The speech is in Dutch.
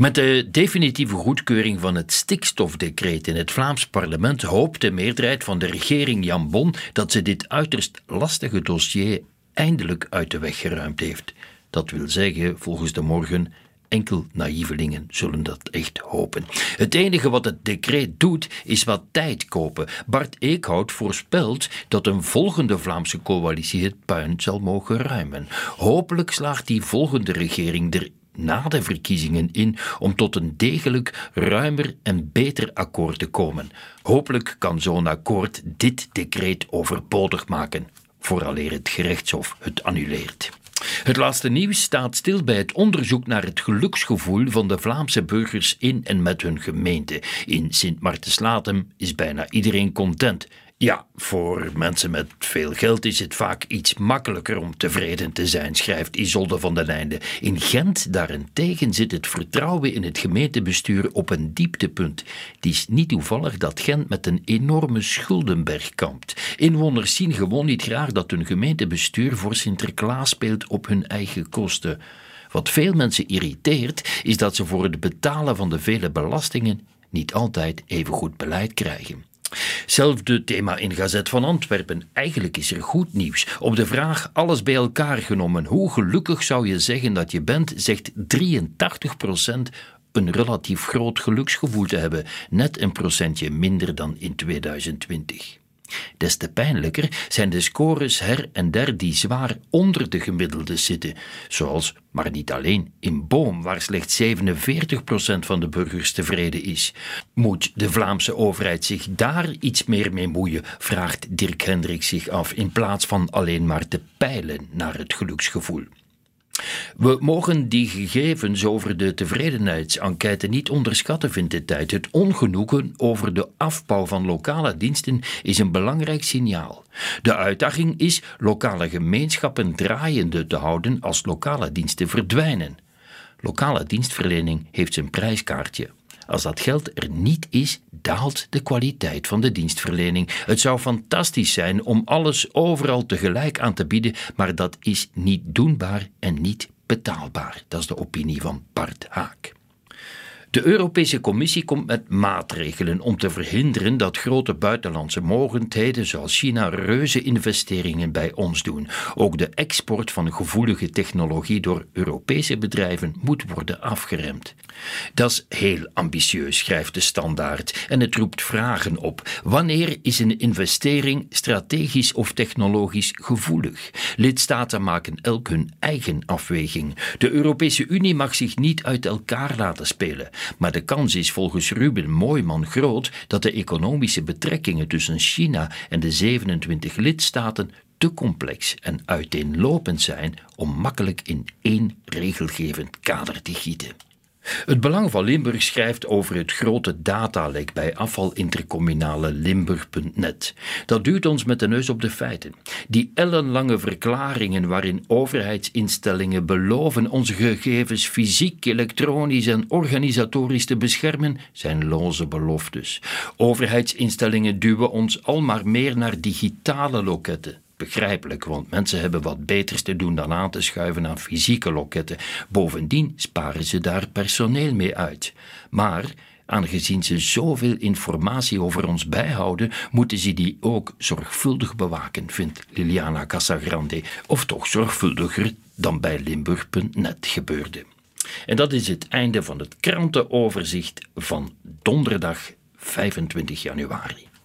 Met de definitieve goedkeuring van het stikstofdecreet in het Vlaams parlement hoopt de meerderheid van de regering Jan Bon dat ze dit uiterst lastige dossier eindelijk uit de weg geruimd heeft. Dat wil zeggen, volgens de morgen, enkel naïvelingen zullen dat echt hopen. Het enige wat het decreet doet, is wat tijd kopen. Bart Eekhout voorspelt dat een volgende Vlaamse coalitie het puin zal mogen ruimen. Hopelijk slaagt die volgende regering er na de verkiezingen in om tot een degelijk, ruimer en beter akkoord te komen. Hopelijk kan zo'n akkoord dit decreet overbodig maken, vooraleer het gerechtshof het annuleert. Het laatste nieuws staat stil bij het onderzoek naar het geluksgevoel van de Vlaamse burgers in en met hun gemeente. In Sint Maartenslatem is bijna iedereen content. Ja, voor mensen met veel geld is het vaak iets makkelijker om tevreden te zijn, schrijft Isolde van den Einde. In Gent daarentegen zit het vertrouwen in het gemeentebestuur op een dieptepunt. Het is niet toevallig dat Gent met een enorme schuldenberg kampt. Inwoners zien gewoon niet graag dat hun gemeentebestuur voor Sinterklaas speelt op hun eigen kosten. Wat veel mensen irriteert, is dat ze voor het betalen van de vele belastingen niet altijd even goed beleid krijgen. Zelfde thema in Gazet van Antwerpen. Eigenlijk is er goed nieuws. Op de vraag alles bij elkaar genomen, hoe gelukkig zou je zeggen dat je bent, zegt 83% een relatief groot geluksgevoel te hebben, net een procentje minder dan in 2020. Des te pijnlijker zijn de scores her en der die zwaar onder de gemiddelde zitten, zoals, maar niet alleen, in Boom, waar slechts 47% van de burgers tevreden is. Moet de Vlaamse overheid zich daar iets meer mee moeien, vraagt Dirk Hendrik zich af, in plaats van alleen maar te peilen naar het geluksgevoel. We mogen die gegevens over de tevredenheidsenquête niet onderschatten, vindt de tijd. Het ongenoegen over de afbouw van lokale diensten is een belangrijk signaal. De uitdaging is lokale gemeenschappen draaiende te houden als lokale diensten verdwijnen. Lokale dienstverlening heeft zijn prijskaartje. Als dat geld er niet is, daalt de kwaliteit van de dienstverlening. Het zou fantastisch zijn om alles overal tegelijk aan te bieden, maar dat is niet doenbaar en niet betaalbaar. Dat is de opinie van Bart Haak. De Europese Commissie komt met maatregelen om te verhinderen dat grote buitenlandse mogendheden zoals China reuze investeringen bij ons doen. Ook de export van gevoelige technologie door Europese bedrijven moet worden afgeremd. Dat is heel ambitieus, schrijft de standaard, en het roept vragen op. Wanneer is een investering strategisch of technologisch gevoelig? Lidstaten maken elk hun eigen afweging. De Europese Unie mag zich niet uit elkaar laten spelen. Maar de kans is volgens Ruben Mooiman groot dat de economische betrekkingen tussen China en de 27 lidstaten te complex en uiteenlopend zijn om makkelijk in één regelgevend kader te gieten. Het Belang van Limburg schrijft over het grote datalek bij afvalintercommunale Limburg.net. Dat duwt ons met de neus op de feiten. Die ellenlange verklaringen waarin overheidsinstellingen beloven onze gegevens fysiek, elektronisch en organisatorisch te beschermen, zijn loze beloftes. Overheidsinstellingen duwen ons al maar meer naar digitale loketten begrijpelijk, want mensen hebben wat beters te doen dan aan te schuiven aan fysieke loketten. Bovendien sparen ze daar personeel mee uit. Maar aangezien ze zoveel informatie over ons bijhouden, moeten ze die ook zorgvuldig bewaken, vindt Liliana Casagrande, of toch zorgvuldiger dan bij Limburg.net gebeurde. En dat is het einde van het krantenoverzicht van donderdag 25 januari.